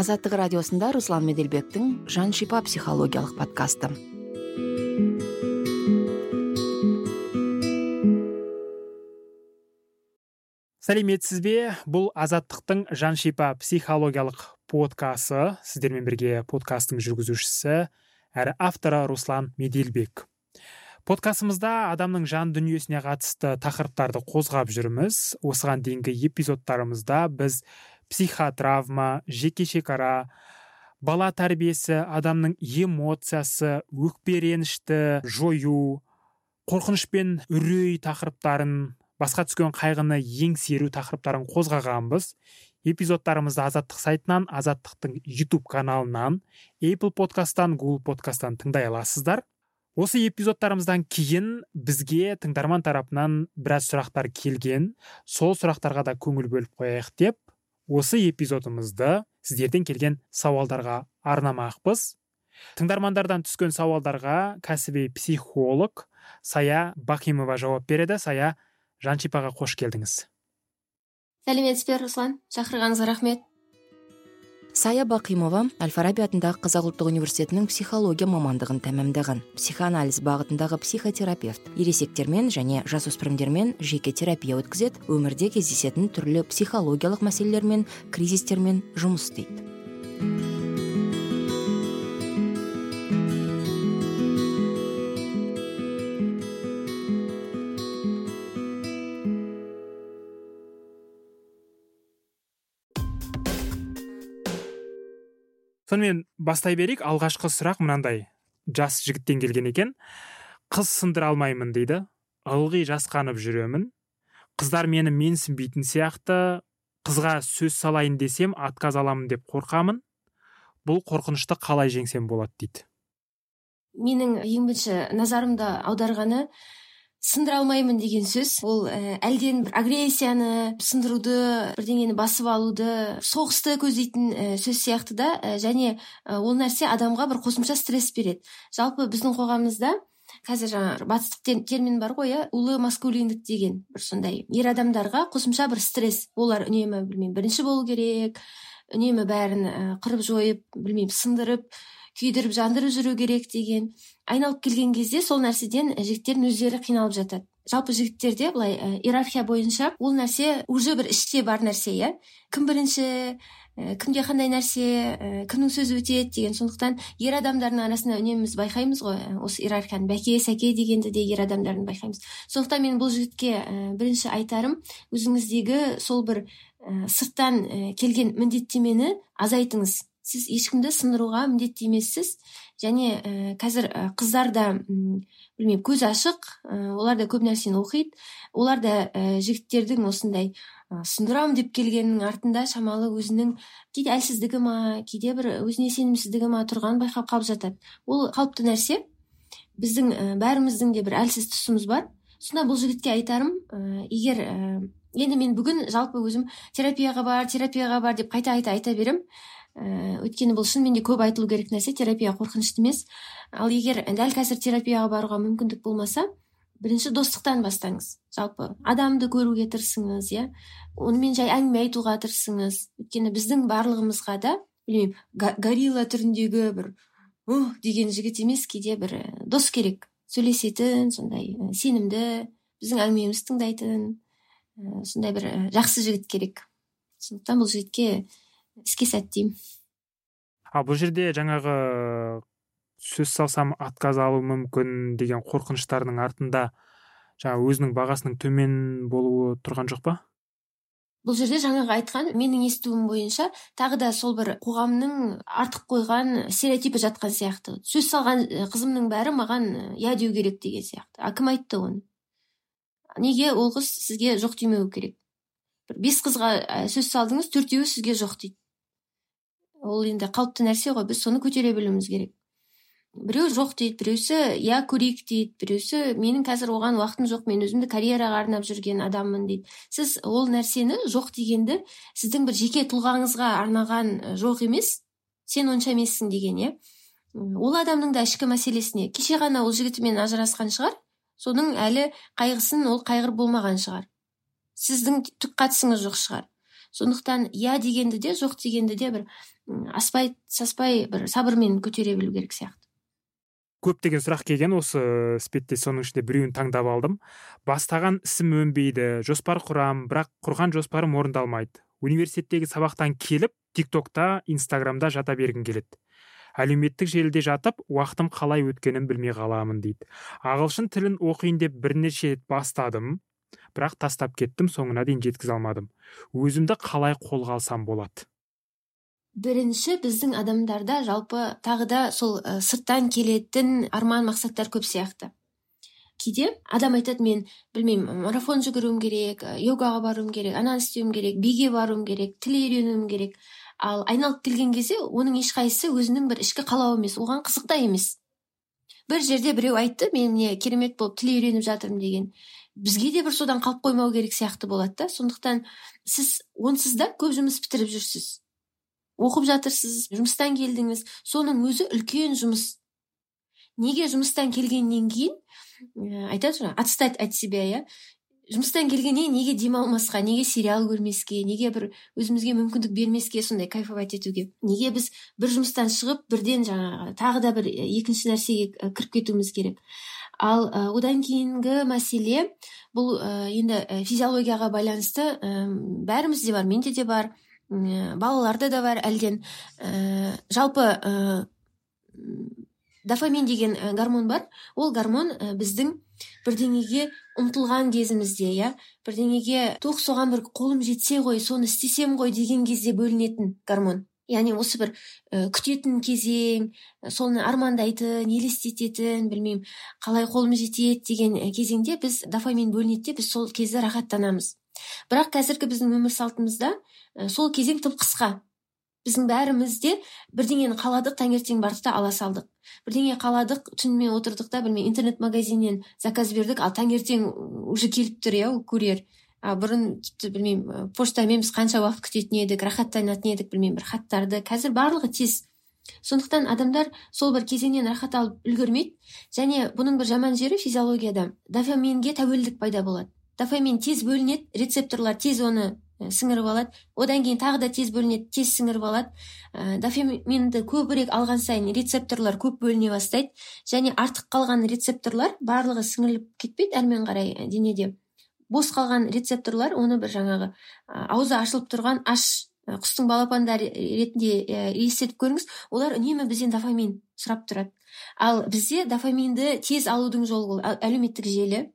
азаттық радиосында руслан меделбектің жан шипа психологиялық подкасты. Сәлеметсіз бе? Бұл азаттықтың жан шипа психологиялық подкасы. Сіздермен бірге подкасттың жүргізушісі әрі авторы руслан меделбек. Подкастымызда адамның жан дүниесіне қатысты тақырыптарды қозғап жүрміз. Осыған дейінгі эпизодтарымызда біз психотравма жеке шекара бала тәрбиесі адамның эмоциясы өкпе ренішті жою қорқыныш пен үрей тақырыптарын басқа түскен қайғыны еңсеру тақырыптарын қозғағанбыз. Эпизодтарымызды азаттық сайтынан азаттықтың ютуб каналынан apple подкасттан google подкасттан тыңдай аласыздар. Осы эпизодтарымыздан кейін бізге тыңдарман тарапынан біраз сұрақтар келген. Сол сұрақтарға да көңіл бөліп қояйық деп осы эпизодымызды сіздерден келген сауалдарға арнамақпыз. Тыңдармандардан түскен сауалдарға кәсіби психолог сая бахимова жауап береді. Сая жаншипаға қош келдіңіз. Сәлеметсіз бе руслан. Шақырғаныңызға рахмет. Сая бақимова әл фараби атындағы қазақ ұлттық университетінің психология мамандығын тәмамдаған. Психоанализ бағытындағы психотерапевт. Ересектермен және жасөспірімдермен жеке терапия өткізеді өмірде кездесетін түрлі психологиялық мәселелермен кризистермен жұмыс істейді. Сонымен бастай берейік. Алғашқы сұрақ мынандай. Жас жігіттен келген екен. Қыз сындыра алмаймын дейді. Ылғи жасқанып жүремін. Қыздар мені менсінбейтін сияқты. Қызға сөз салайын десем отказ аламын деп қорқамын. Бұл қорқынышты қалай жеңсем болады дейді. Менің ең бірінші назарымды аударғаны сындыра алмаймын деген сөз. Ол ә, әлден бір агрессияны сындыруды бірдеңені басып алуды соғысты көздейтін ә, сөз сияқты да. Ә, және ол нәрсе адамға бір қосымша стресс береді. Жалпы біздің қоғамымызда қазір жаңағы батыстық термин бар ғой иә? Улы маскулиндік деген бір сондай. Ер адамдарға қосымша бір стресс. Олар үнемі білмеймін бірінші болу керек үнемі бәрін қырып жойып білмеймін сындырып күйдіріп жандырып жүру керек деген. Айналып келген кезде сол нәрседен жігіттердің өздері қиналып жатады. Жалпы жігіттерде былай ә, иерархия бойынша ол нәрсе уже бір іште бар нәрсе иә. Кім бірінші ә, кімде қандай нәрсе ә, кімнің сөзі өтеді деген. Сондықтан ер адамдардың арасында үнемі біз байқаймыз ғой осы иерархияны. Бәке сәке дегенді де ер адамдардан байқаймыз. Сондықтан мен бұл жігітке ә, бірінші айтарым өзіңіздегі сол бір ә, сырттан келген міндеттемені азайтыңыз. Сіз ешкімді сындыруға міндетті емессіз және ә, қазір ә, қыздар да білмеймін көзі ашық ә, олар да көп нәрсені оқиды. Олар да ә, жігіттердің осындай ә, сындырамын деп келгенінің артында шамалы өзінің кейде әлсіздігі ма кейде бір өзіне сенімсіздігі ма тұрғанын байқап қалып жатады. Ол қалыпты нәрсе. Біздің ә, бәріміздің де бір әлсіз тұсымыз бар. Сонда бұл жігітке айтарым ә, егер ә, енді мен бүгін жалпы өзім терапияға бар терапияға бар деп қайта қайта айта беремін ііі өйткені бұл шынымен де көп айтылу керек нәрсе терапия қорқынышты емес. Ал егер дәл қазір терапияға баруға мүмкіндік болмаса бірінші достықтан бастаңыз. Жалпы адамды көруге тырысыңыз иә. Онымен жай әңгіме айтуға тырысыңыз. Өйткені біздің барлығымызға да білмеймін горилла түріндегі бір ух деген жігіт емес кейде бір дос керек. Сөйлесетін сондай сенімді біздің әңгімемізді тыңдайтын сондай бір жақсы жігіт керек. Сондықтан бұл жігітке іске сәт деймін ал бұл жерде жаңағы сөз салсам отказ алуы мүмкін деген қорқыныштарының артында жаңа өзінің бағасының төмен болуы тұрған жоқ па? Бұл жерде жаңағы айтқан менің естуім бойынша тағы да сол бір қоғамның артық қойған стереотипі жатқан сияқты. Сөз салған қызымның бәрі маған иә деу керек деген сияқты. А кім айтты оны? Неге ол қыз сізге жоқ демеуі керек? Бір бес қызға сөз салдыңыз төртеуі сізге жоқ дейді. Ол енді қалыпты нәрсе ғой біз соны көтере білуіміз керек. Біреу жоқ дейді біреусі иә көрейік дейді біреусі менің қазір оған уақытым жоқ мен өзімді карьераға арнап жүрген адаммын дейді. Сіз ол нәрсені жоқ дегенді сіздің бір жеке тұлғаңызға арнаған жоқ емес сен онша емессің деген иә. Ол адамның да ішкі мәселесіне кеше ғана ол жігітімен ажырасқан шығар соның әлі қайғысын ол қайғырып болмаған шығар. Сіздің түк қатысыңыз жоқ шығар. Сондықтан иә дегенді де жоқ дегенді де бір аспай саспай бір сабырмен көтере білу керек сияқты. Көптеген сұрақ келген осы іспетте соның ішінде біреуін таңдап алдым. Бастаған ісім өнбейді жоспар құрам бірақ құрған жоспарым орындалмайды. Университеттегі сабақтан келіп тик токта инстаграмда жата бергім келеді. Әлеуметтік желіде жатып уақытым қалай өткенін білмей қаламын дейді. Ағылшын тілін оқиын деп бірнеше рет бастадым. Бірақ тастап кеттім соңына дейін жеткізе алмадым. Өзімді қалай қолға алсам болады? Бірінші біздің адамдарда жалпы тағы да сол ә, сырттан келетін арман мақсаттар көп сияқты. Кейде адам айтады мен білмеймін марафон жүгіруім керек йогаға баруым керек ананы істеуім керек биге баруым керек тіл үйренуім керек ал айналып келген кезде оның ешқайсысы өзінің бір ішкі қалауы емес оған қызық та емес. Бір жерде біреу айтты мен міне керемет болып тіл үйреніп жатырмын деген. Бізге де бір содан қалып қоймау керек сияқты болады да. Сондықтан сіз онсыз да көп жұмыс бітіріп жүрсіз. Оқып жатырсыз жұмыстан келдіңіз. Соның өзі үлкен жұмыс. Неге жұмыстан келгеннен кейін ә, айтады жаңағы отстать от себя иә? Жұмыстан келгеннен неге демалмасқа неге сериал көрмеске неге бір өзімізге мүмкіндік бермеске сондай кайфовать етуге? Неге біз бір жұмыстан шығып бірден жаңағы тағы да бір екінші нәрсеге кіріп кетуіміз керек? Ал ә, одан кейінгі мәселе бұл ә, енді физиологияға байланысты ә, бәрімізде бар менде де бар ә, балаларда да бар әлден. Ә, жалпы ә, дофамин деген гормон бар. Ол гормон ә, біздің бірдеңеге ұмтылған кезімізде иә бірдеңеге тух соған бір қолым жетсе ғой соны істесем ғой деген кезде бөлінетін гормон. Яғни осы бір ә, күтетін кезең соны армандайтын елестететін білмеймін қалай қолым жетеді деген кезеңде біз дофамин бөлінеді де біз сол кезде рахаттанамыз. Бірақ қазіргі біздің өмір салтымызда Э, сол кезең тым қысқа. Біздің бәріміз де бірдеңені қаладық таңертең бардық та ала салдық. Бірдеңе қаладық түнімен отырдық та білмеймін интернет магазиннен заказ бердік ал таңертең уже келіп тұр иә ол курьер. А бұрын тіпті білмеймін поштамен біз қанша уақыт күтетін едік рахаттанатын едік білмеймін бір хаттарды. Қазір барлығы тез. Сондықтан адамдар сол бір кезеңнен рахат алып үлгермейді. Және бұның бір жаман жері физиологияда. Дофаминге тәуелділік пайда болады. Дофамин тез бөлінеді рецепторлар тез оны сіңіріп алады. Одан кейін тағы да тез бөлінеді тез сіңіріп алады. Ә, дофаминді көбірек алған сайын рецепторлар көп бөліне бастайды. Және артық қалған рецепторлар барлығы сіңіріліп кетпейді әрмен қарай денеде. Бос қалған рецепторлар оны бір жаңағы аузы ашылып тұрған аш құстың балапандары ретінде елестетіп көріңіз. Олар үнемі бізден дофамин сұрап тұрады. Ал бізде дофаминді тез алудың жолы ол әлеуметтік желі.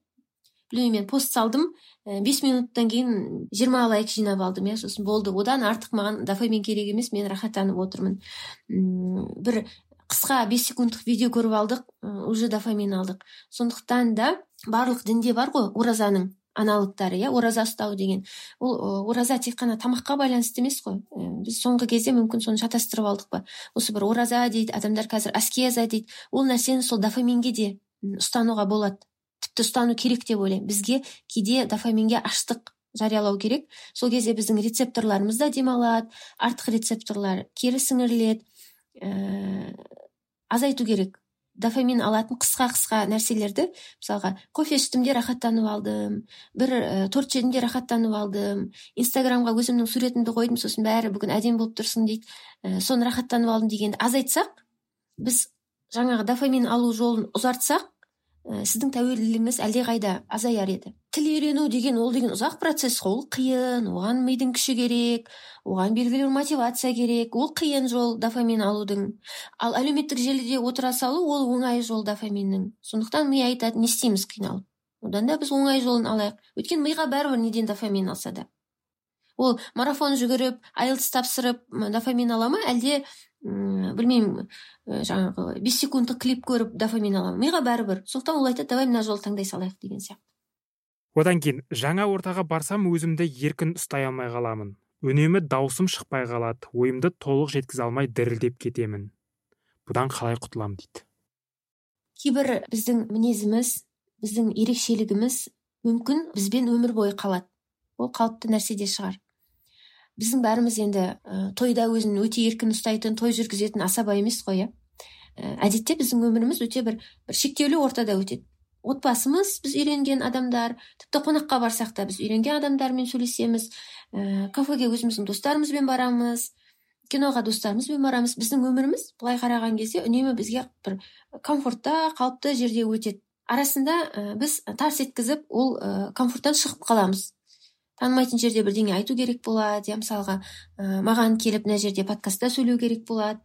Білмеймін мен пост салдым Э, бес минуттан кейін жиырма лайк жинап алдым иә сосын болды одан артық маған дофамин керек емес мен рахаттанып отырмын бір қысқа бес секундтық видео көріп алдық уже дофамин алдық сондықтан да барлық дінде бар ғой оразаның аналогтары иә ораза ұстау деген ол ораза тек қана тамаққа байланысты емес қой біз соңғы кезде мүмкін соны шатастырып алдық па осы бір ораза дейді адамдар қазір аскеза дейді ол нәрсені сол дофаминге де ұстануға болады тіпті ұстану керек деп ойлаймын. Бізге кейде дофаминге аштық жариялау керек. Сол кезде біздің рецепторларымыз да демалады артық рецепторлар кері сіңіріледі ә, азайту керек. Дофамин алатын қысқа қысқа нәрселерді мысалға кофе іштім де рахаттанып алдым бір ә, торт жедім де рахаттанып алдым инстаграмға өзімнің суретімді қойдым сосын бәрі бүгін әдемі болып тұрсың дейді ә, соны рахаттанып алдым дегенді азайтсақ біз жаңағы дофамин алу жолын ұзартсақ сіздің тәуелділігіңіз әлдеқайда азаяр еді. Тіл үйрену деген ол деген ұзақ процесс қой. Ол қиын оған мидың күші керек оған белгілі бір мотивация керек. Ол қиын жол дофамин алудың. Ал әлеуметтік желіде отыра салу ол оңай жол дофаминнің. Сондықтан ми айтады не істейміз қиналып одан да біз оңай жолын алайық. Өйткені миға бәрібір неден дофамин алса да. Ол марафон жүгіріп айлтс тапсырып дофамин ала ма әлде білмеймін жаңағы бес секундтық клип көріп дофамин аламын. Миға бәрібір. Сондықтан ол айтады давай мына жолды таңдай салайық деген сияқты. Одан кейін жаңа ортаға барсам өзімді еркін ұстай алмай қаламын. Үнемі даусым шықпай қалады. Ойымды толық жеткізе алмай дірілдеп кетемін. Бұдан қалай құтыламын дейді. Кейбір біздің мінезіміз біздің ерекшелігіміз мүмкін бізбен өмір бойы қалады. Ол қалыпты нәрсе де шығар. Біздің бәріміз енді ә, тойда өзін өте еркін ұстайтын той жүргізетін асаба емес қой иә? Әдетте біздің өміріміз өте бір бір шектеулі ортада өтеді. Отбасымыз біз үйренген адамдар тіпті қонаққа барсақ та біз үйренген адамдармен сөйлесеміз. Ә, кафеге өзіміздің достарымызбен барамыз киноға достарымызбен барамыз. Біздің өміріміз былай қараған кезде үнемі бізге бір комфортта қалыпты жерде өтеді. Арасында ә, біз тарс еткізіп ол ә, комфорттан шығып қаламыз. Танымайтын жерде бірдеңе айту керек болады иә мысалға ә, маған келіп мына жерде подкастта сөйлеу керек болады.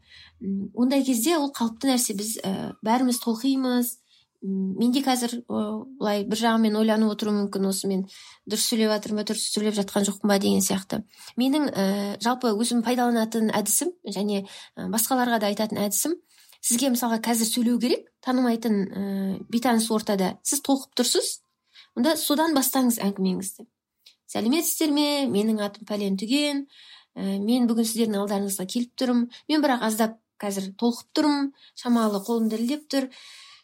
Ондай кезде ол қалыпты нәрсе. Біз ә, бәріміз толқимыз. Менде қазір былай бір жағымен ойланып отыруым мүмкін осы мен дұрыс сөйлеп жатырмын ба дұрыс сөйлеп жатқан жоқпын ба деген сияқты. Менің ә, жалпы өзім пайдаланатын әдісім және басқаларға да айтатын әдісім сізге мысалға қазір сөйлеу керек танымайтын ә, бейтаныс ортада сіз толқып тұрсыз онда содан бастаңыз әңгімеңізді. Сәлеметсіздер ме менің атым пәлен түген ә, мен бүгін сіздердің алдарыңызға келіп тұрмын. Мен бірақ аздап қазір толқып тұрмын шамалы қолым дірілдеп тұр.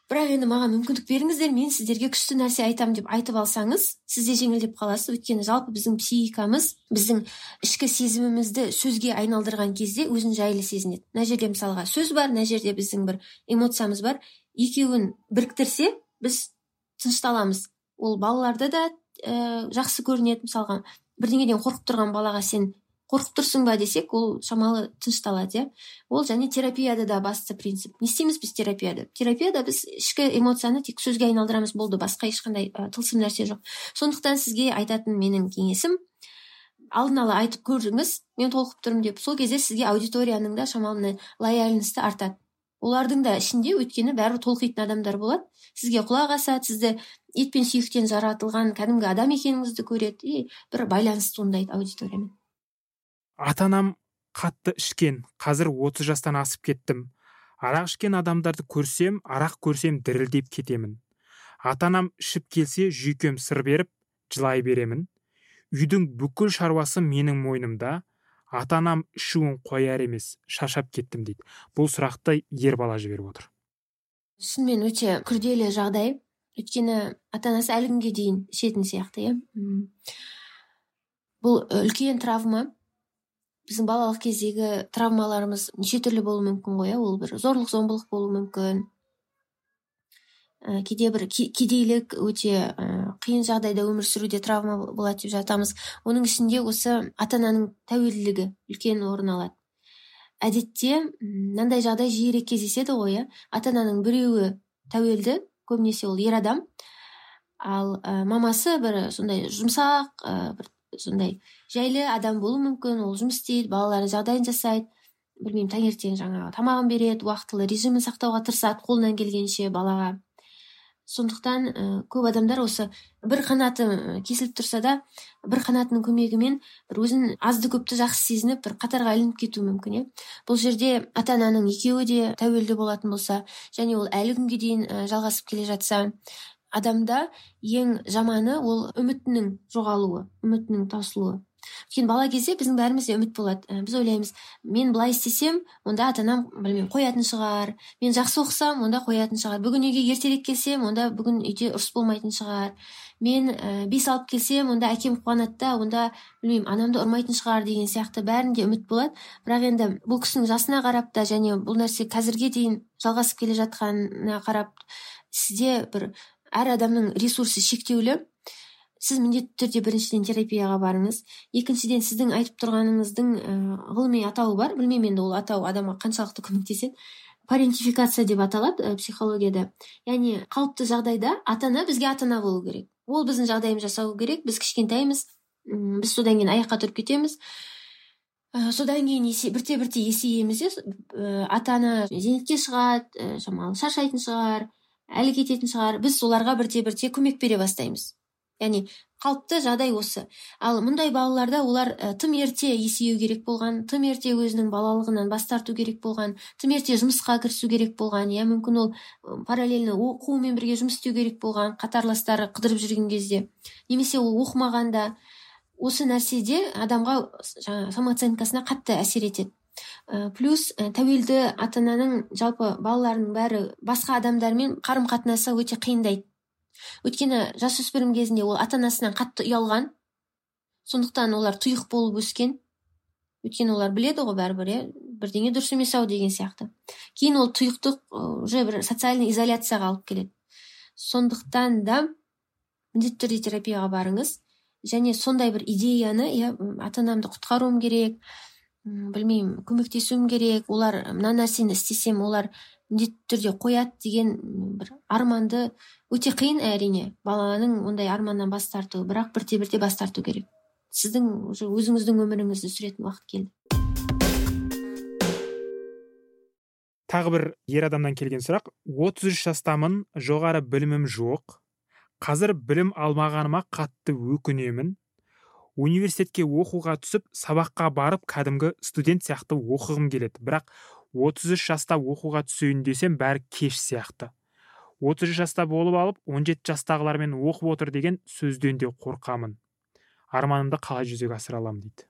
Бірақ енді маған мүмкіндік беріңіздер мен сіздерге күшті нәрсе айтамын деп айтып алсаңыз сіз де жеңілдеп қаласыз. Өйткені жалпы біздің психикамыз біздің ішкі сезімімізді сөзге айналдырған кезде өзін жайлы сезінеді. Мына жерде мысалға сөз бар мына жерде біздің бір эмоциямыз бар. Екеуін біріктірсе біз тынышталамыз. Ол балаларда да ә, жақсы көрінеді мысалға. Бірдеңеден қорқып тұрған балаға сен қорқып тұрсың ба десек ол шамалы тынышталады иә. Ол және терапияда да басты принцип. Не істейміз біз терапияда? Терапияда біз ішкі эмоцияны тек сөзге айналдырамыз болды басқа ешқандай ә, тылсым нәрсе жоқ. Сондықтан сізге айтатын менің кеңесім алдын ала айтып көріңіз мен толқып тұрмын деп. Сол кезде сізге аудиторияның да шамалы лояльності артады. Олардың да ішінде өйткені бәрібір толқитын адамдар болады. Сізге құлақ асады сізді ет пен сүйектен жаратылған кәдімгі адам екеніңізді көреді. И бір байланыс туындайды аудиториямен. Ата анам қатты ішкен. Қазір отыз жастан асып кеттім. Арақ ішкен адамдарды көрсем арақ көрсем дірілдеп кетемін. Ата анам ішіп келсе жүйкем сыр беріп жылай беремін. Үйдің бүкіл шаруасы менің мойнымда. Ата анам ішуін қояр емес шаршап кеттім дейді. Бұл сұрақты ер бала жіберіп отыр. Шынымен өте күрделі жағдай. Өйткені ата анасы әлі күнге дейін ішетін сияқты иә? Бұл үлкен травма. Біздің балалық кездегі травмаларымыз неше түрлі болуы мүмкін ғой иә? Ол бір зорлық зомбылық болуы мүмкін. Ә, кейде бір кедейлік өте ә, қиын жағдайда өмір сүруде травма болады деп жатамыз. Оның ішінде осы ата ананың тәуелділігі үлкен орын алады. Әдетте мынандай жағдай жиірек кездеседі ғой иә? Ата ананың біреуі тәуелді көбінесе ол ер адам. Ал ә, мамасы бір сондай жұмсақ ә, бір сондай жайлы адам болуы мүмкін ол жұмыс істейді балаларының жағдайын жасайды. Білмеймін таңертең жаңағы тамағын береді уақытылы режимін сақтауға тырысады қолынан келгенше балаға. Сондықтан ә, көп адамдар осы бір қанаты кесіліп тұрса да бір қанатының көмегімен бір өзін азды көпті жақсы сезініп бір қатарға ілініп кетуі мүмкін иә. Бұл жерде ата ананың екеуі де тәуелді болатын болса және ол әлі күнге дейін жалғасып келе жатса адамда ең жаманы ол үмітінің жоғалуы үмітінің таусылуы. Өйткені бала кезде біздің бәрімізде үміт болады. Біз ойлаймыз мен былай істесем онда ата анам білмеймін қоятын шығар. Мен жақсы оқысам онда қоятын шығар. Бүгін үйге ертерек келсем онда бүгін үйде ұрыс болмайтын шығар. Мен ә, бес алып келсем онда әкем қуанады да онда білмеймін анамды ұрмайтын шығар деген сияқты бәрінде үміт болады. Бірақ енді бұл кісінің жасына қарап та және бұл нәрсе қазірге дейін жалғасып келе жатқанына қарап сізде бір әр адамның ресурсы шектеулі. Сіз міндетті түрде біріншіден терапияға барыңыз. Екіншіден сіздің айтып тұрғаныңыздың ә, ғылыми атауы бар. Білмеймін енді ол атау адамға қаншалықты көмектеседі. Парентификация деп аталады ә, психологияда. Яғни қалыпты жағдайда ата ана бізге ата ана болу керек. Ол біздің жағдайымызды жасау керек. Біз кішкентаймыз біз содан кейін аяққа тұрып кетеміз. Ә, содан кейін есе, бірте бірте есейеміз иә ата ана зейнетке шығады ә, шамалы шаршайтын шығар әлі кететін шығар. Біз соларға бірте бірте көмек бере бастаймыз. Яғни қалыпты жағдай осы. Ал мұндай балаларда олар ә, тым ерте есею керек болған тым ерте өзінің балалығынан бас тарту керек болған тым ерте жұмысқа кірісу керек болған иә мүмкін ол параллельно оқумен бірге жұмыс істеу керек болған қатарластары қыдырып жүрген кезде. Немесе ол оқымағанда осы нәрседе адамға жаңағы самооценкасына қатты әсер етеді. Плюс ә, тәуелді ата ананың жалпы балаларының бәрі басқа адамдармен қарым қатынасы өте қиындайды. Өйткені жасөспірім кезінде ол ата анасынан қатты ұялған. Сондықтан олар тұйық болып өскен. Өйткені олар біледі ғой бәрібір иә? Бірдеңе дұрыс емес ау деген сияқты. Кейін ол тұйықтық уже бір социальный изоляцияға алып келеді. Сондықтан да міндетті түрде терапияға барыңыз. Және сондай бір идеяны иә ата анамды құтқаруым керек білмеймін көмектесуім керек. Олар мына нәрсені істесем олар міндетті түрде қояды деген бір арманды өте қиын әрине. Баланың ондай арманнан бас тарту бірақ бірте бірте бас тарту керек. Сіздің уже өзіңіздің өміріңізді сүретін уақыт келді. Тағы бір ер адамнан келген сұрақ. отыз үш жастамын жоғары білімім жоқ. Қазір білім алмағаныма қатты өкінемін. Университетке оқуға түсіп сабаққа барып кәдімгі студент сияқты оқығым келеді. Бірақ 33 жаста оқуға түсейін десем бәрі кеш сияқты. 33 жаста болып алып 17 жастағылармен оқып отыр деген сөзден де қорқамын. Арманымды қалай жүзеге асыра аламын дейді.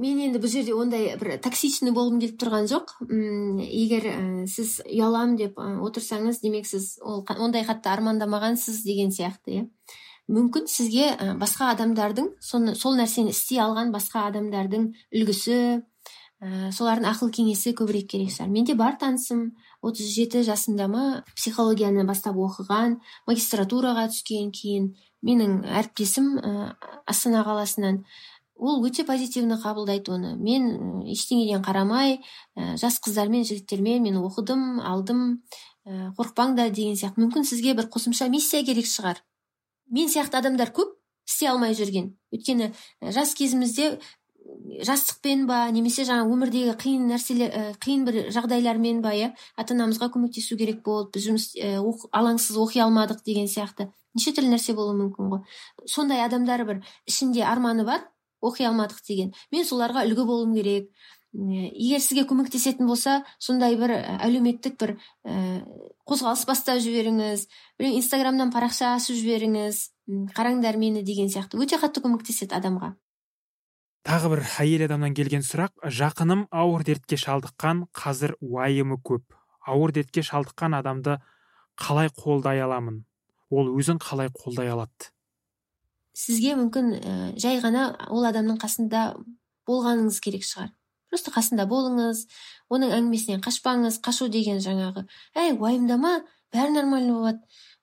Мен енді бұл жерде ондай бір токсичный болғым келіп тұрған жоқ. М егер ә, сіз ұяламын деп ә, отырсаңыз демек сіз ол ондай қатты армандамағансыз деген сияқты иә. Мүмкін сізге ә, басқа адамдардың соны сол нәрсені істей алған басқа адамдардың үлгісі ә, солардың ақыл кеңесі көбірек керек шығар менде бар танысым. 37 жасында ма психологияны бастап оқыған магистратураға түскен кейін менің әріптесім ә, астана қаласынан. Ол өте позитивно қабылдайды оны. Мен ештеңеден қарамай ә, жас қыздармен жігіттермен мен оқыдым алдым. Ә, қорықпаңдар деген сияқты. Мүмкін сізге бір қосымша миссия керек шығар. Мен сияқты адамдар көп істей алмай жүрген. Өйткені жас кезімізде жастықпен ба немесе жаңа өмірдегі қиын нәрселер ә, қиын бір жағдайлармен ба иә? ата анамызға көмектесу керек болды біз жұмыс ә, алаңсыз оқи алмадық деген сияқты. Неше түрлі нәрсе болуы мүмкін ғой. Сондай адамдар бір ішінде арманы бар оқи алмадық деген. Мен соларға үлгі болуым керек. Егер сізге көмектесетін болса сондай бір әлеуметтік бір ә, қозғалыс бастап жіберіңіз инстаграмнан парақша ашып жіберіңіз қараңдар мені деген сияқты. Өте қатты көмектеседі адамға. Тағы бір әйел адамнан келген сұрақ. Жақыным ауыр дертке шалдыққан қазір уайымы көп. Ауыр дертке шалдыққан адамды қалай қолдай аламын? Ол өзін қалай қолдай алады? Сізге мүмкін ә, жай ғана ол адамның қасында болғаныңыз керек шығар. Просто қасында болыңыз оның әңгімесінен қашпаңыз қашу деген жаңағы. Әй уайымдама бәрі нормально болады.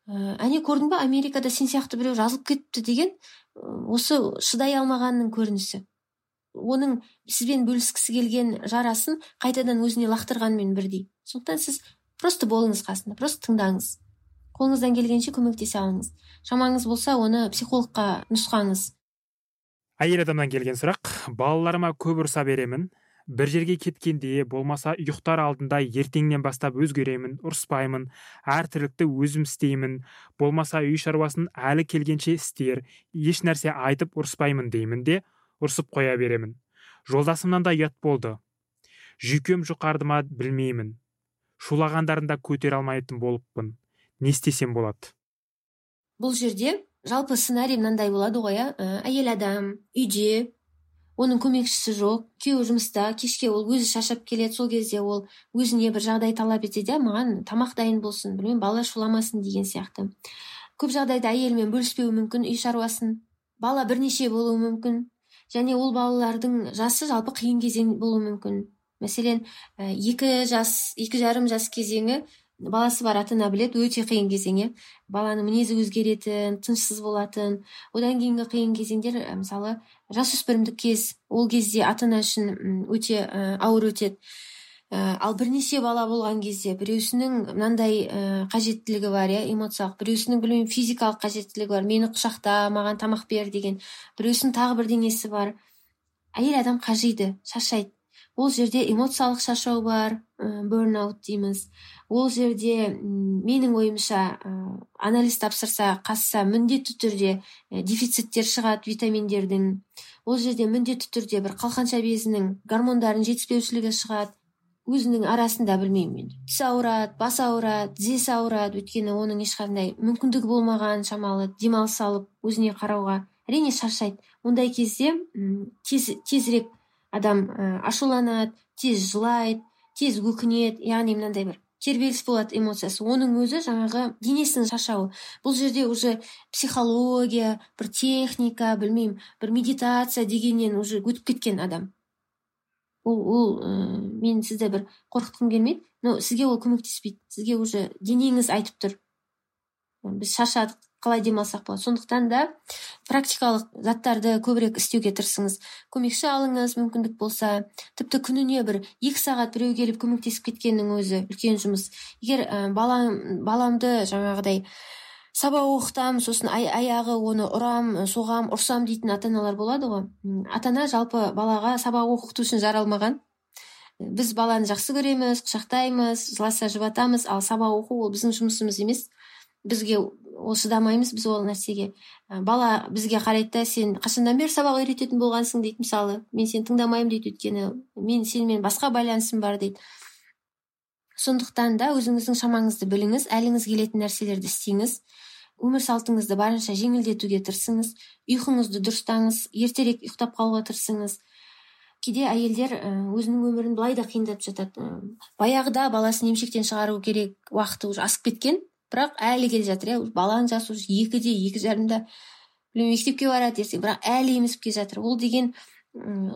Ә, әне көрдің ба америкада сен сияқты біреу жазылып кетіпті деген осы шыдай алмағанның көрінісі. Оның сізбен бөліскісі келген жарасын қайтадан өзіне лақтырғанмен бірдей. Сондықтан сіз просто болыңыз қасында просто тыңдаңыз. Қолыңыздан келгенше көмектесе алыңыз. Шамаңыз болса оны психологқа нұсқаңыз. Әйел адамнан келген сұрақ. Балаларыма көп ұрса беремін бір жерге кеткенде болмаса ұйықтар алдында ертеңнен бастап өзгеремін ұрыспаймын әр тірлікті өзім істеймін болмаса үй шаруасын әлі келгенше істер еш нәрсе айтып ұрыспаймын деймін де ұрсып қоя беремін. Жолдасымнан да ұят болды. Жүйкем жұқарды ма білмеймін. Шулағандарында көтере алмайтын болыппын. Не істесем болады? Бұл жерде жалпы сценарий мынандай болады ғой иә әйел адам үйде оның көмекшісі жоқ күйеуі жұмыста кешке ол өзі шаршап келеді сол кезде ол өзіне бір жағдай талап етеді иә маған тамақ дайын болсын білмеймін балалар шуламасын деген сияқты. Көп жағдайда әйелімен бөліспеуі мүмкін үй шаруасын бала бірнеше болуы мүмкін. Және ол балалардың жасы жалпы қиын кезең болуы мүмкін. Мәселен екі жас екі жарым жас кезеңі баласы бар ата ана біледі өте қиын кезең иә баланың мінезі өзгеретін тынышсыз болатын. Одан кейінгі қиын кезеңдер мысалы жасөспірімдік кез ол кезде ата ана үшін өте ә, ауыр өтеді. Ә, ал бірнеше бала болған кезде біреусінің мынандай ә, қажеттілігі бар иә эмоциялық біреусінің білмеймін физикалық қажеттілігі бар мені құшақта маған тамақ бер деген біреусінің тағы бірдеңесі бар. Әйел адам қажиды шаршайды. Ол жерде эмоциялық шаршау бар бернаут дейміз. Ол жерде менің ойымша ә, анализ тапсырса қазса міндетті түрде ә, дефициттер шығады витаминдердің. Ол жерде міндетті түрде бір қалқанша безінің гормондардың жетіспеушілігі шығады. Өзінің арасында білмеймін енді тіс ауырады бас ауырады тізесі ауырады өйткені оның ешқандай мүмкіндігі болмаған шамалы демалыс алып өзіне қарауға әрине шаршайды. Ондай кезде тез тезірек адам ашуланады тез жылайды тез өкінеді яғни мынандай бір тербеліс болады эмоциясы. Оның өзі жаңағы денесінің шаршауы. Бұл жерде уже психология бір техника білмеймін бір медитация дегеннен уже өтіп кеткен адам. Ол ол мен сізді бір қорқытқым келмейді. Но сізге ол көмектеспейді сізге уже денеңіз айтып тұр. Біз шаршадық қалай демалсақ болады. Сондықтан да практикалық заттарды көбірек істеуге тырысыңыз. Көмекші алыңыз мүмкіндік болса. Тіпті күніне бір екі сағат біреу келіп көмектесіп кеткеннің өзі үлкен жұмыс. Егер ә, балам баламды жаңағыдай сабақ оқытамын сосын ай, аяғы оны ұрам соғам ұрсам дейтін ата аналар болады ғой. Ата ана жалпы балаға сабақ оқыту үшін жаралмаған. Біз баланы жақсы көреміз құшақтаймыз жыласа жұбатамыз ал сабақ оқу ол біздің жұмысымыз емес. Бізге ол шыдамаймыз біз ол нәрсеге. Бала бізге қарайды да сен қашаннан бері сабақ үйрететін болғансың? дейді мысалы. Мен сені тыңдамаймын дейді өйткені. Мен сенімен басқа байланысым бар дейді. Сондықтан да өзіңіздің шамаңызды біліңіз әліңіз келетін нәрселерді істеңіз. Өмір салтыңызды барынша жеңілдетуге тырысыңыз ұйқыңызды дұрыстаңыз ертерек ұйықтап қалуға тырысыңыз. Кейде әйелдер өзінің өмірін былай да қиындатып жатады. Баяғыда баласын емшектен шығару керек уақыты уже асып кеткен бірақ әлі келе жатыр иә. Баланың жасы уже екіде екі жарымда. Білмеймін мектепке барады ертең бірақ әлі емізіп келе жатыр. Ол деген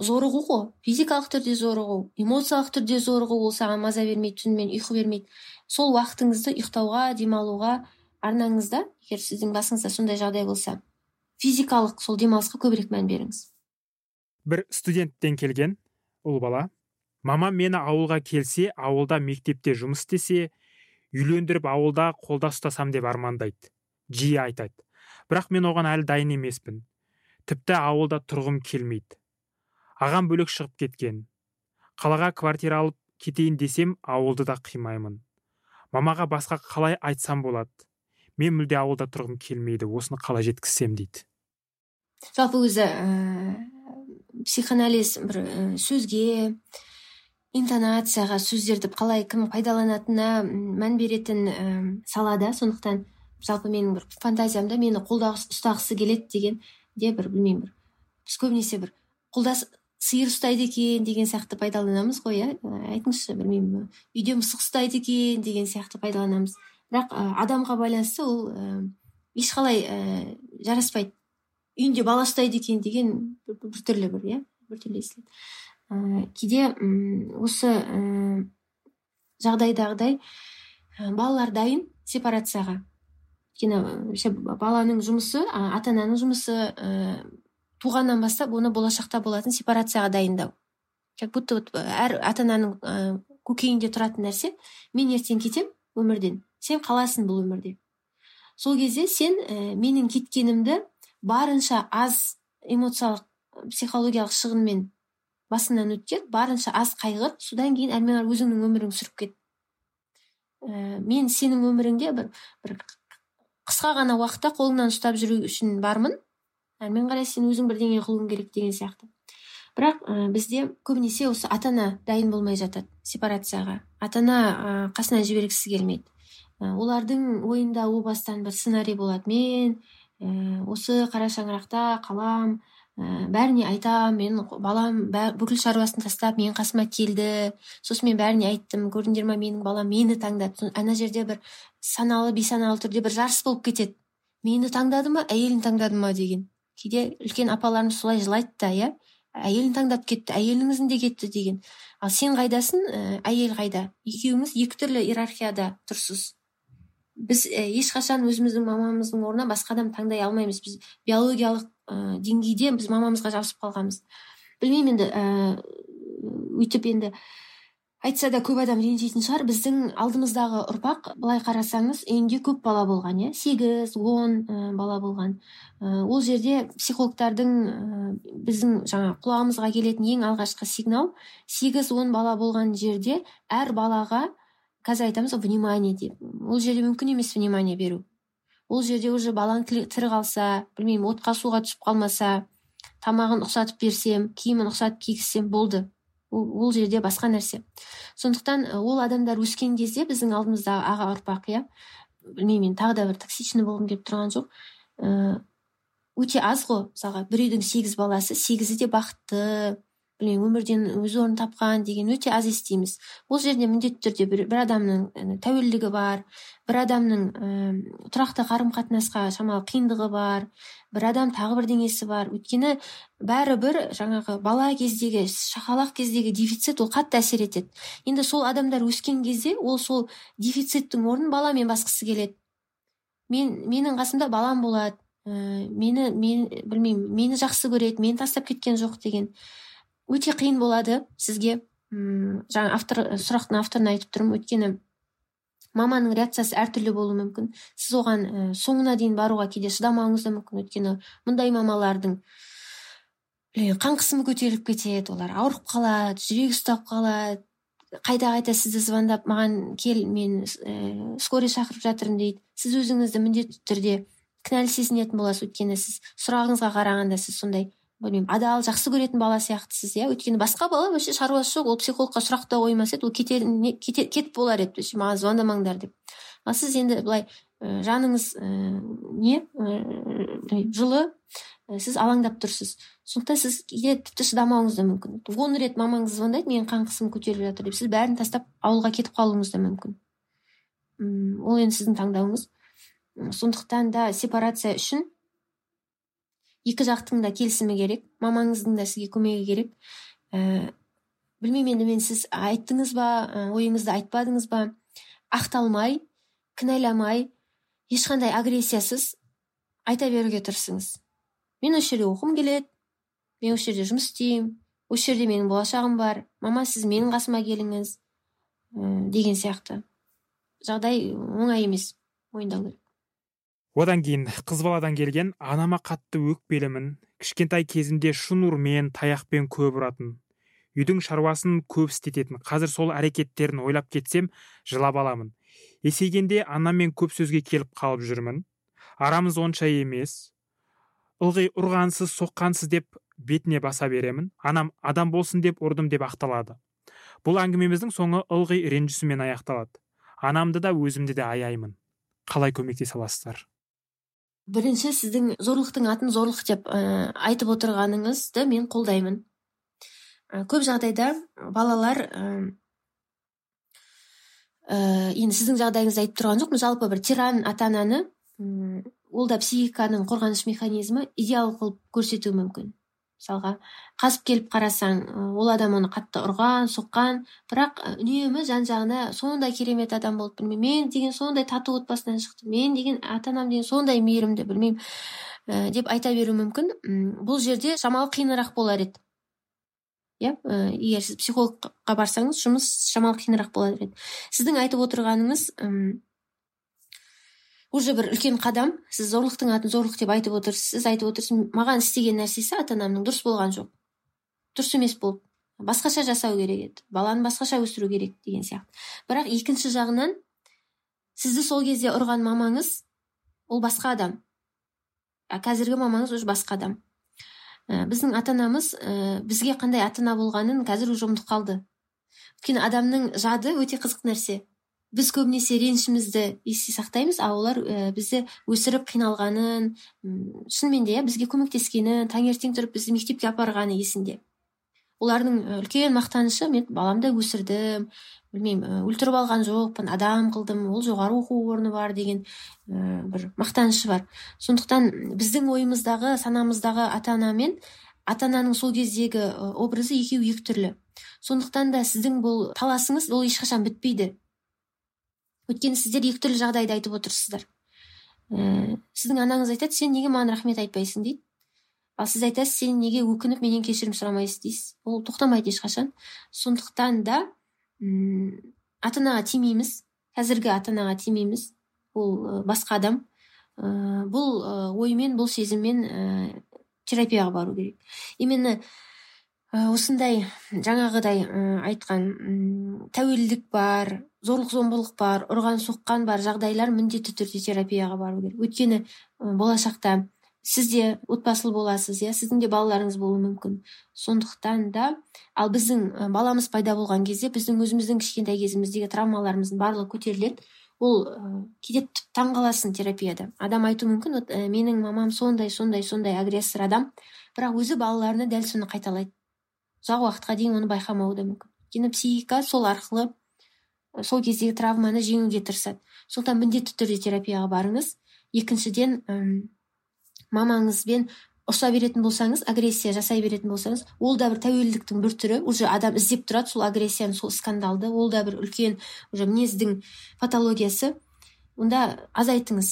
зорығу ғой. Физикалық түрде зорығу эмоциялық түрде зорығу ол саған маза бермейді түнімен ұйқы бермейді. Сол уақытыңызды ұйықтауға демалуға арнаңыз да егер сіздің басыңызда сондай жағдай болса физикалық сол демалысқа көбірек мән беріңіз. Бір студенттен келген ұл бала мамам мені ауылға келсе ауылда мектепте жұмыс істесе үйлендіріп ауылда қолда ұстасам деп армандайды жиі айтады. Бірақ мен оған әлі дайын емеспін. Тіпті ауылда тұрғым келмейді. Ағам бөлек шығып кеткен. Қалаға квартира алып кетейін десем ауылды да қимаймын. Мамаға басқа қалай айтсам болады? Мен мүлде ауылда тұрғым келмейді осыны қалай жеткізсем дейді. Жалпы өзі ә, психоанализ бір ә, сөзге интонацияға сөздерді қалай кім пайдаланатынына мән беретін ә, салада сондықтан жалпы менің бір фантазиямда мені қолда ұстағысы келеді деген де бір білмеймін бір. Біз көбінесе бір қолда сиыр ұстайды екен деген сияқты пайдаланамыз ғой иә. Айтыңызшы білмеймін үйде мысық ұстайды екен деген сияқты пайдаланамыз. Бірақ ә, адамға байланысты ол ә, ешқалай ә, жараспайды. Үйінде бала ұстайды екен деген біртүрлі бір иә біртүрлі естіледі. Ә, кейде осы ә, жағдайдағыдай ә, балалар дайын сепарацияға. Өйткені баланың жұмысы ата ананың жұмысы ә, туғаннан бастап оны болашақта болатын сепарацияға дайындау. Как будто вот әр ата ананың ә, көкейінде тұратын нәрсе мен ертең кетем өмірден. Сен қаласың бұл өмірде. Сол кезде сен ә, менің кеткенімді барынша аз эмоциялық психологиялық шығынмен басыңнан өткен барынша аз қайғыр содан кейін әрмен қарай өзіңнің өміріңді сүріп кет. Ә, мен сенің өміріңде бір бір қысқа ғана уақытта қолыңнан ұстап жүру үшін бармын. Әрмен қарай сен өзің бірдеңе қылуың керек деген сияқты. Бірақ ә, бізде көбінесе осы ата ана дайын болмай жатады сепарацияға. Ата ана ә, қасына жібергісі келмейді. Олардың ойында о бастан бір сценарий болады. Мен ә, осы қара шаңырақта қалам ә, бәріне айтам мен балам бүкіл шаруасын тастап менің қасыма келді. Сосын мен бәріне айттым көрдіңдер ма менің балам мені таңдады ана жерде бір саналы бейсаналы түрде бір жарыс болып кетеді. Мені таңдады ма әйелін таңдады ма деген. Кейде үлкен апаларымыз солай жылайды да иә. Әйелін таңдап кетті әйелінің ізінде кетті деген. Ал сен қайдасың? Ә, әйел қайда? Екеуіңіз екі түрлі иерархияда тұрсыз. Біз ә, ешқашан өзіміздің мамамыздың орнына басқа адам таңдай алмаймыз. Біз биологиялық ә, деңгейде біз мамамызға жабысып қалғанбыз. Білмеймін енді ә, өйтіп енді айтса да көп адам ренжитін шығар. Біздің алдымыздағы ұрпақ былай қарасаңыз үйінде көп бала болған иә? Сегіз он бала болған. Ә, ол жерде психологтардың ә, біздің жаңа құлағымызға келетін ең алғашқы сигнал сегіз он бала болған жерде әр балаға қазір айтамыз ғой внимание деп ол жерде мүмкін емес внимание беру ол жерде уже балаң тірі қалса білмеймін отқа суға түсіп қалмаса тамағын ұқсатып берсем киімін ұқсатып кигізсем болды. Ол, ол жерде басқа нәрсе. Сондықтан ол адамдар өскен кезде біздің алдымыздағы аға ұрпақ иә білмеймін мен тағы да бір токсичный болғым келіп тұрған жоқ. Өте аз ғой мысалға бір үйдің сегіз баласы сегізі де бақытты өмірден өз орнын тапқан деген өте аз естиміз. Ол жерде міндетті түрде бір, бір адамның тәуелдігі бар бір адамның ә, тұрақты қарым қатынасқа шамалы қиындығы бар бір адам тағы бірдеңесі бар. Өйткені бәрібір жаңағы бала кездегі шақалақ кездегі дефицит ол қатты әсер етеді. Енді сол адамдар өскен кезде ол сол дефициттің орнын баламен басқысы келеді. Мен менің қасымда балам болады ә, мені мен білмеймін мені жақсы көреді мені тастап кеткен жоқ деген. Өте қиын болады сізге. М жаңа автор сұрақтың авторына айтып тұрмын. Өйткені маманың реакциясы әртүрлі болуы мүмкін. Сіз оған ә, соңына дейін баруға кейде шыдамауыңыз да мүмкін. Өйткені мұндай мамалардың қан қысымы көтеріліп кетеді олар ауырып қалады жүрегі ұстап қалады. Қайта қайта сізді звондап маған кел мен ә, скорый шақырып жатырмын дейді. Сіз өзіңізді міндетті түрде кінәлі сезінетін боласыз. Өйткені сіз сұрағыңызға қарағанда сіз сондай білмеймін. Адал жақсы көретін бала сияқтысыз иә? Өйткені басқа бала вообще шаруасы жоқ ол психологқа сұрақ та қоймас еді ол кете, кетіп болар еді вообще маған звондамаңдар деп. Ал сіз енді былай ә, жаныңыз ә, не ә, жылы ә, сіз алаңдап тұрсыз. Сондықтан сіз кейде тіпті шыдамауыңыз да мүмкін. Он рет мамаңыз звондайды менің қан қысымым көтеріліп жатыр деп сіз бәрін тастап ауылға кетіп қалуыңыз да мүмкін. Ол енді сіздің таңдауыңыз. Сондықтан да сепарация үшін екі жақтың да келісімі керек мамаңыздың да сізге көмегі керек. Ә, білмеймін енді мен сіз айттыңыз ба ойыңызды айтпадыңыз ба? Ақталмай кінәламай ешқандай агрессиясыз айта беруге тырысыңыз. Мен осы жерде оқығым келеді мен осы жерде жұмыс істеймін осы жерде менің болашағым бар мама сіз менің қасыма келіңіз ә, деген сияқты. Жағдай оңай емес мойындау керек. Одан кейін қыз баладан келген анама қатты өкпелімін кішкентай кезімде шынурмен таяқпен көп ұратын үйдің шаруасын көп істететін қазір сол әрекеттерін ойлап кетсем жылап аламын. Есейгенде анаммен көп сөзге келіп қалып жүрмін. Арамыз онша емес. Ылғи ұрғансыз соққансыз деп бетіне баса беремін. Анам адам болсын деп ұрдым деп ақталады. Бұл әңгімеміздің соңы ылғи ренжісумен аяқталады. Анамды да өзімді де аяймын. Қалай көмектесе аласыздар? Бірінші сіздің зорлықтың атын зорлық деп ә, айтып отырғаныңызды мен қолдаймын. Ә, көп жағдайда балалар ә, енді сіздің жағдайыңызды айтып тұрған жоқпын жалпы бір тиран ата ананы ол да психиканың қорғаныш механизмі идеал қылып көрсетуі мүмкін. Мысалға қасып келіп қарасаң ол адам оны қатты ұрған соққан. Бірақ үнемі жан жағына сондай керемет адам болды білмеймін. Мен деген сондай тату отбасынан шықтым. Мен деген ата анам деген сондай мейірімді білмеймін ә, деп айта беруі мүмкін. Бұл жерде шамалы қиынырақ болар еді. Иә егер сіз психологқа барсаңыз жұмыс шамалы қиынырақ болар еді. Сіздің айтып отырғаныңыз уже бір үлкен қадам. Сіз зорлықтың атын зорлық деп айтып отырсыз. Сіз айтып отырсыз маған істеген нәрсесі ата анамның дұрыс болған жоқ. Дұрыс емес болып басқаша жасау керек еді. Баланы басқаша өсіру керек деген сияқты. Бірақ екінші жағынан сізді сол кезде ұрған мамаңыз ол басқа адам. Қазіргі мамаңыз уже басқа адам. Ә, біздің ата анамыз ә, бізге қандай ата ана болғанын қазір уже ұмытып қалды. Өйткені адамның жады өте қызық нәрсе. Біз көбінесе ренішімізді есте сақтаймыз ал олар ә, бізді өсіріп қиналғанын шынымен де иә бізге көмектескенін таңертең тұрып бізді мектепке апарғаны есінде олардың үлкен мақтанышы мен баламды өсірдім білмеймін өлтіріп алған жоқпын адам қылдым ол жоғары оқу орны бар деген ә, бір мақтанышы бар. Сондықтан біздің ойымыздағы санамыздағы ата ана мен ата ананың сол кездегі образы екеуі екі түрлі. Сондықтан да сіздің бұл таласыңыз ол ешқашан бітпейді. Өйткені сіздер екі түрлі жағдайды айтып отырсыздар. Ә, сіздің анаңыз айтады сен неге маған рахмет айтпайсың дейді. Ал сіз айтасыз сен неге өкініп менен кешірім сұрамайсыз дейсіз. Ол тоқтамайды ешқашан. Сондықтан да м ата анаға тимейміз. Қазіргі ата анаға тимейміз. Ол басқа адам. Ә, бұл оймен бұл сезіммен ә, терапияға бару керек. Именно осындай жаңағыдай айтқан тәуелділік бар зорлық зомбылық бар ұрған соққан бар жағдайлар міндетті түрде терапияға бару керек. Өйткені болашақта сіз де отбасылы боласыз иә сіздің де балаларыңыз болуы мүмкін. Сондықтан да ал біздің баламыз пайда болған кезде біздің өзіміздің кішкентай кезіміздегі травмаларымыздың барлығы көтеріледі. Ол кейде таңқаласың терапияда. Адам айтуы мүмкін вот менің мамам сондай сондай сондай агрессор адам. Бірақ өзі балаларына дәл соны қайталайды. Ұзақ уақытқа дейін оны байқамауы да мүмкін. Өйткені психика сол арқылы сол кездегі травманы жеңуге тырысады. Сондықтан міндетті түрде терапияға барыңыз. Екіншіден ұм, мамаңызбен ұрса беретін болсаңыз агрессия жасай беретін болсаңыз ол да бір тәуелділіктің бір түрі. Уже адам іздеп тұрады сол агрессияны сол скандалды ол да бір үлкен уже мінездің патологиясы. Онда азайтыңыз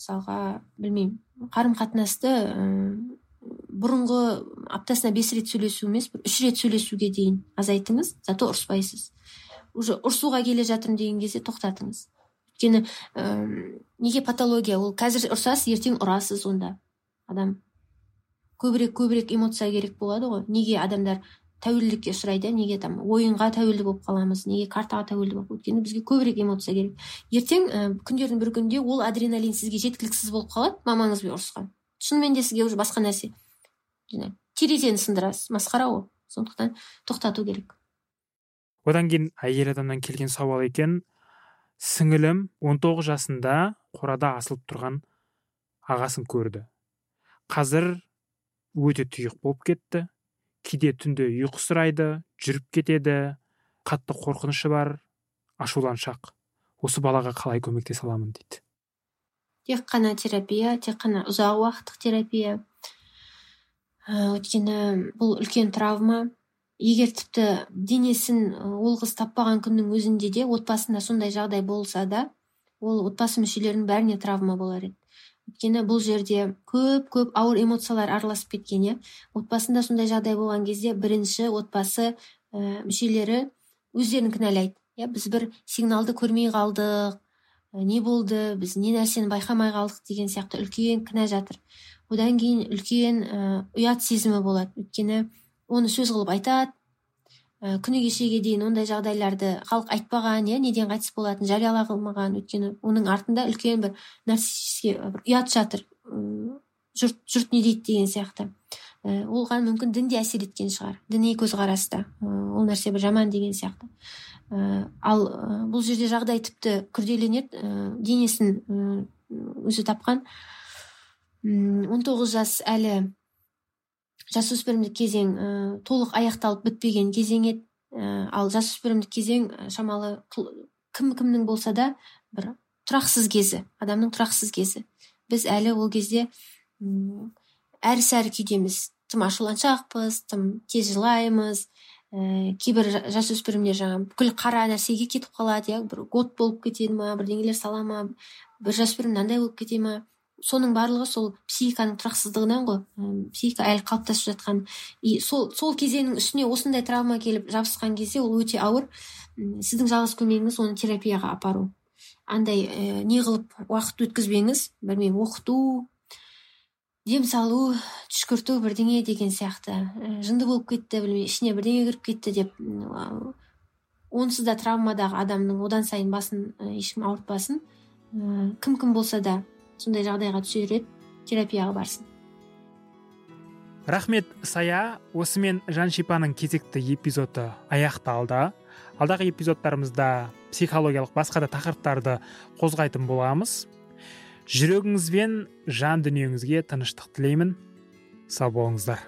мысалға білмеймін қарым қатынасты бұрынғы аптасына бес рет сөйлесу емес бір үш рет сөйлесуге дейін азайтыңыз. Зато ұрыспайсыз. Уже ұрсуға келе жатырмын деген кезде тоқтатыңыз. Өйткені ә, неге патология? Ол қазір ұрсасыз ертең ұрасыз онда. Адам көбірек көбірек эмоция керек болады ғой. Неге адамдар тәуелділікке ұшырайды? Неге там ойынға тәуелді болып қаламыз? Неге картаға тәуелді болып өйткені бізге көбірек эмоция керек. Ертең ә, күндердің бір күнінде ол адреналин сізге жеткіліксіз болып қалады мамаңызбен ұрысқан. Шынымен де сізге уже басқа нәрсе. Терезені сындырасыз масқара ғой сондықтан тоқтату керек. Одан кейін әйел адамнан келген сауал екен. Сіңілім 19 жасында қорада асылып тұрған ағасын көрді. Қазір өте тұйық болып кетті. Кейде түнде ұйқысырайды жүріп кетеді. Қатты қорқынышы бар ашуланшақ. Осы балаға қалай көмектесе аламын дейді. Тек қана терапия тек қана ұзақ уақыттық терапия. Өйткені бұл үлкен травма. Егер тіпті денесін ол қыз таппаған күннің өзінде де отбасында сондай жағдай болса да ол отбасы мүшелерінің бәріне травма болар еді. Өйткені бұл жерде көп көп ауыр эмоциялар араласып кеткен иә. Отбасында сондай жағдай болған кезде бірінші отбасы ә, мүшелері өздерін кінәлайды иә. Біз бір сигналды көрмей қалдық ә, не болды біз не нәрсені байқамай қалдық деген сияқты үлкен кінә жатыр. Одан кейін үлкен ә, ұят сезімі болады. Өйткені оны сөз қылып айтады. Ә, күні кешеге дейін ондай жағдайларды халық айтпаған иә неден қайтыс болатынын жарияламаған өйткені оның артында үлкен бір нарциссический бір ұят жатыр. Жұрт жұрт не дейді деген сияқты. Оған мүмкін дін де әсер еткен шығар. Діни көзқарас та ол нәрсе бір жаман деген сияқты. Ә, ал бұл жерде жағдай тіпті күрделенеді. Денесін өзі тапқан. Он тоғыз жас әлі жасөспірімдік кезең ә, толық аяқталып бітпеген кезең еді. Ә, ал жасөспірімдік кезең шамалы кім кімнің болса да бір тұрақсыз кезі адамның тұрақсыз кезі. Біз әлі ол кезде әр сәрі күйдеміз. Тым ашуланшақпыз тым тез жылаймыз. Ә, кейбір жасөспірімдер жаңағы бүкіл қара нәрсеге кетіп қалады иә. Бір год болып кетеді ма бірдеңелер сала ма бір жасөспірім мынандай болып кете ма. Соның барлығы сол психиканың тұрақсыздығынан ғой. Психика әлі қалыптасып жатқан. И сол сол кезеңнің үстіне осындай травма келіп жабысқан кезде ол өте ауыр. Сіздің жалғыз көмегіңіз оны терапияға апару. Андай ә, не қылып уақыт өткізбеңіз білмеймін оқыту дем салу түшкірту бірдеңе деген сияқты. Жынды болып кетті білмеймін ішіне бірдеңе кіріп кетті деп онсыз да травмадағы адамның одан сайын басын ешкім ауыртпасын. Кім кім болса да сондай жағдайға түсер терапияға барсын. Рахмет сая. Осымен жаншипаның кезекті эпизоды аяқталды. Алдағы эпизодтарымызда психологиялық басқа да тақырыптарды қозғайтын боламыз. Жүрегіңіз бен жан дүниеңізге тыныштық тілеймін. Сау болыңыздар.